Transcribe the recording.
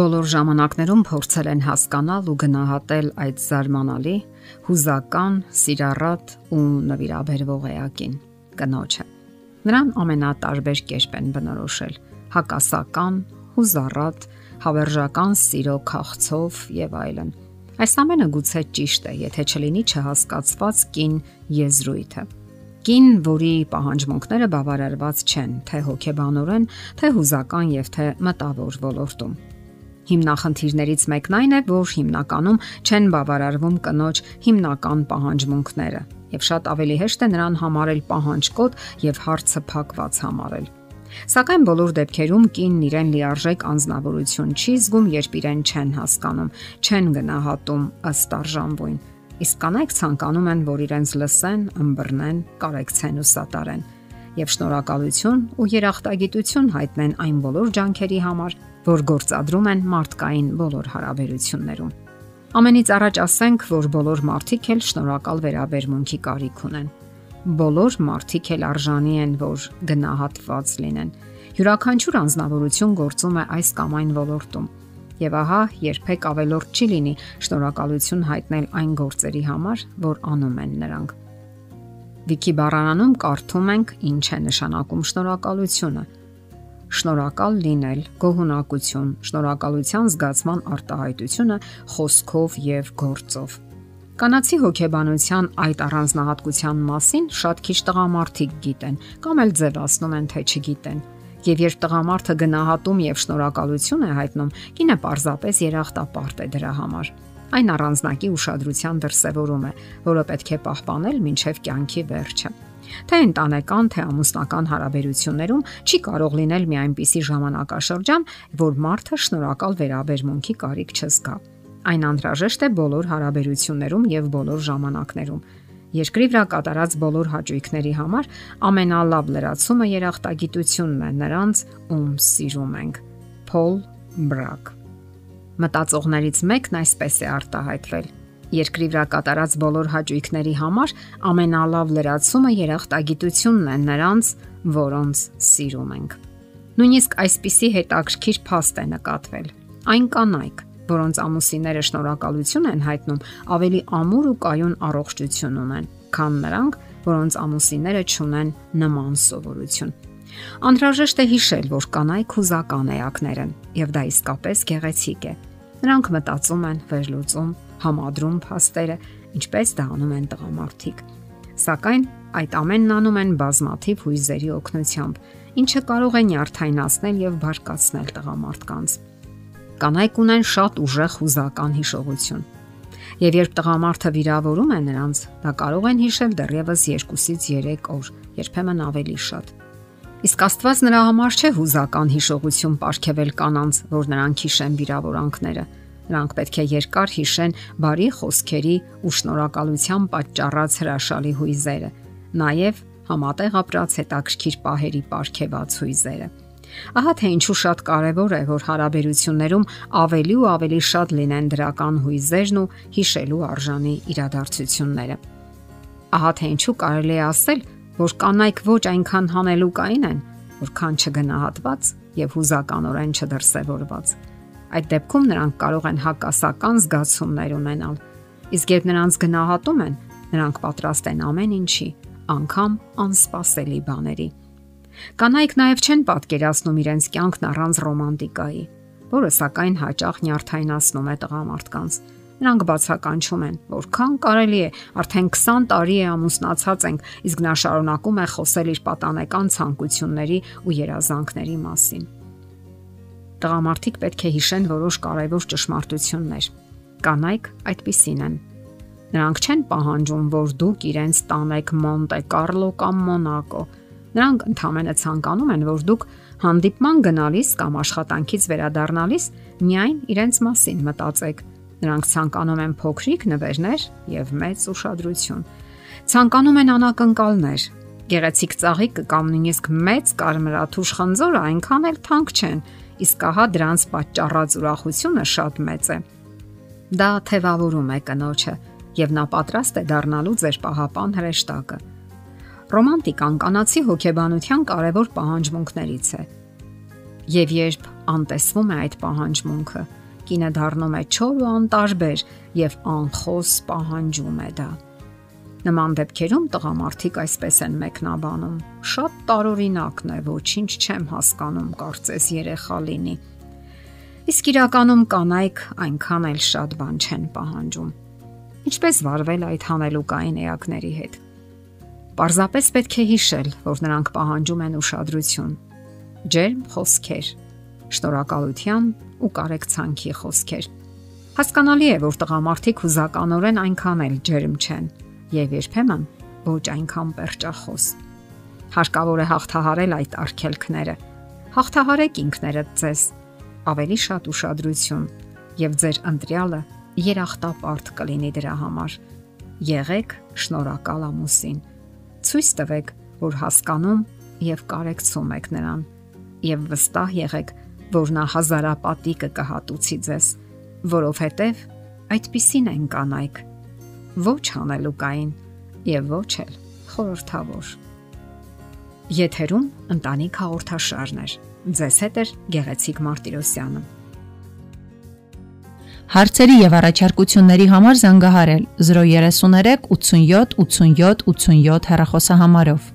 Բոլոր ժամանակներում փորձել են հասկանալ ու գնահատել այդ զարմանալի, հուզական, սիրառատ ու նվիրաբերվող էակին՝ կնոջը։ Նրան ամենատարբեր կերպ են բնորոշել՝ հակասական, հուզառատ, հավերժական սիրո քաղցով եւ այլն։ Այս ամենը գուցե ճիշտ է, եթե չլինի չհասկացված կին եզրույթը։ Կին, որի պահանջմունքները բավարարված չեն, թե հոգեբանորեն, թե հուզական եւ թե մտավոր ոլորտում Հիմնախնդիրներից մեկն այն է, որ հիմնականում չեն բավարարվում կնոջ հիմնական պահանջմունքները, եւ շատ ավելի հեշտ է նրան համարել պահանջկոտ եւ հարցը փակված համարել։ Սակայն բոլոր դեպքերում կինն իրեն լիարժեք անznավորություն չի զգում, երբ իրեն չեն հասկանում, չեն գնահատում ըստ արժանվույն։ Իսկ կանայք ցանկանում են, որ իրենց լսեն, ըմբռնեն, կարեկցեն ու սատարեն եւ շնորհակալություն ու երախտագիտություն հայտնեն այն բոլոր ջանքերի համար, որ գործադրում են մարդկային բոլոր հարաբերություններում։ Ամենից առաջ ասենք, որ բոլոր մարդիկ էլ շնորհակալ վերաբերմունքի կարիք ունեն։ Բոլոր մարդիկ էլ արժանի են, որ գնահատված լինեն։ Յուրաքանչյուր անznավորություն գործում է այս կամ այն ոլորտում։ Եվ ահա երբեք ավելորդ չի լինի շնորհակալություն հայտնել այն գործերի համար, որ անում են նրանք։ Վիքի բառարանում կարդում ենք ինչ է նշանակում շնորհակալությունը շնորհակալ լինել, գոհունակություն, շնորհակալության զգացման արտահայտությունը խոսքով եւ գործով։ Կանացի հոգեբանության այդ առանձնահատկության մասին շատ քիչ տղամարդիկ գիտեն կամ էլ ձևացնում են թե չգիտեն։ Եվ երբ տղամարդը գնահատում եւ շնորհակալություն է հայտնում, կինը պարզապես երախտապարտ է դրա համար։ Այն առանձնակի ուշադրության դրսևորում է, որը պետք է պահպանել մինչև կյանքի վերջը թե ընտանեկան, թե ամուսնական հարաբերություններում չի կարող լինել մի այնպիսի ժամանակաշրջան, որ մարդը շնորհակալ վերաբերմունքի կարիք չզգա։ Այն անհրաժեշտ է բոլոր հարաբերություններում եւ բոլոր ժամանակներում։ Երկրի վրա կատարած բոլոր հաճույքների համար ամենալավ լրացումը երախտագիտությունն է նրանց, ում սիրում ենք։ Փոլ Բրակ Մտածողներից մեկն այսպես է արտահայտվել. Երկրի վրա կատարած բոլոր հաճույքների համար ամենալավ լրացումը երախտագիտությունն է նրանց, որոնց սիրում ենք։ Նույնիսկ այսպիսի հետաքրքիր փաստ է նկատվել։ Այն կանայք, որոնց ամուսինները շնորհակալություն են հայտնում, ավելի ամուր ու կայուն առողջություն ունեն, քան նրանք, որոնց ամուսինները ճունեն նման սովորություն։ Անհրաժեշտ է հիշել, որ կանայք հուզական էակներ են, եւ դա իսկապես գեղեցիկ է։ Նրանք մտածում են, վերլուծում, համադրում փաստերը, ինչպես դա անում են տղամարդիկ։ Սակայն այդ ամենն անում են բազմաթիվ հույզերի օգնությամբ, ինչը կարող է նյարդայնացնել եւ բարկացնել տղամարդկանց։ Կանայք ունեն շատ ուժեղ հուզական հիշողություն։ Եվ երբ տղամարդը վիրավորում է նրանց, դա կարող են հիշել դեռևս 2-ից 3 օր, երբեմն ավելի շատ։ Իսկ Աստված նրա համար չէ հուզական հիշողություն ապարգևել կանանց, որ նրանք հիշեն վիրավորանքները, Նրանք պետք է երկար հիշեն բարի խոսքերի ու շնորհակալության պատճառած հրաշալի հույզերը, նաև համատեղ ապրած հետաքրքիր պահերի ապարքեված հույզերը։ Ահա թե ինչու շատ կարևոր է, որ հարաբերություններում ավելի ու ավելի շատ լինեն դրական հույզերն ու հիշելու արժանի իրադարձությունները։ Ահա թե ինչու կարելի է ասել, որ կանայք ոչ այնքան հանելուկային են, որքան չգնահատված եւ հուզականորեն չդրսևորված։ Այդ դեպքում նրանք կարող են հակասական զգացումներ ունենալ։ Իսկ երբ նրանց գնահատում են, նրանք պատրաստ են ամեն ինչի, անգամ անսպասելի բաների։ Կանայք նաև չեն պատկերացնում իրենց կյանքն առանց ռոմանտիկայի, որը սակայն հաճախ նյարդայնացնում է տղամարդկանց։ Նրանք բացականչում են, որքան կարելի է, արդեն 20 տարի է ամուսնացած ենք, իսկ նա շարունակում է խոսել իր պատանեկան ցանկությունների ու երազանքների մասին տղամարդիկ պետք է հիշեն որոշ կարևոր ճշմարտություններ։ Կանայք այդպիսին են։ Նրանք չեն պահանջում, որ դուք իրենց տանեք Մոնտե Կարլո կամ Մոնակո։ Նրանք ընդհանրապես ցանկանում են, որ դուք հանդիպման գնալիս կամ աշխատանքից վերադառնալիս միայն իրենց մասին մտածեք։ Նրանք ցանկանում են փոքրիկ նվերներ եւ մեծ ուշադրություն։ Ցանկանում են անակնկալներ, գեղեցիկ ծաղիկ կամ նույնիսկ մեծ կարմրաթուշ խնձորը այնքան էլ թանկ չեն, իսկ ահա դրանց պատճառած ուրախությունը շատ մեծ է։ Դա թևավորում է կնոջը եւ նա պատրաստ է դառնալու ձեր պահապան հրեշտակը։ Ռոմանտիկան կանացի հոգեբանության կարևոր պահանջմունքներից է։ Եվ երբ անտեսվում է այդ պահանջմունքը։ Կինը դառնում է չոր ու անտարբեր եւ անխոս պահանջում է դա։ Նման դեպքերում տղամարդիկ այսպես են մեկնաբանում. Շատ տարօրինակն է, ոչինչ չեմ հասկանում, կարծես երեխա լինի։ Իսկ իրականում կանայք այնքան էլ շատ բան չեն պահանջում։ Ինչպես վարվել այդ հանելուկային էակների հետ։ Պարզապես պետք է հիշել, որ նրանք պահանջում են ուշադրություն, ջերմ խոսքեր, շնորհակալության ու կարեկցանքի խոսքեր։ Հասկանալի է, որ տղամարդիկ հուզականորեն այնքան էլ ջերմ չեն եւ երբեմն ոչ այնքան perճախոս։ Հարկավոր է հաղթահարել այդ արգելքները։ Հաղթահարեք ինքներդ ձեզ ավելի շատ ուշադրություն եւ ձեր ընտրյալը երախտապարտ կլինի դրա համար։ Եղեք շնորհակալ ամուսին։ Ցույց տվեք, որ հասկանում եւ կարեկցում եք նրան եւ վստահ եղեք, որ նա հազարապատիկը կհատուցի ձեզ, որովհետեւ այդպիսին են կանայք ոչ հանելուկային եւ ոչ էլ խորթավոր։ Եթերում ընտանիք հաղորդաշարներ։ Ձեզ հետ է Գեղեցիկ Մարտիրոսյանը։ Հարցերի եւ առաջարկությունների համար զանգահարել 033 87 87 87 հեռախոսահամարով։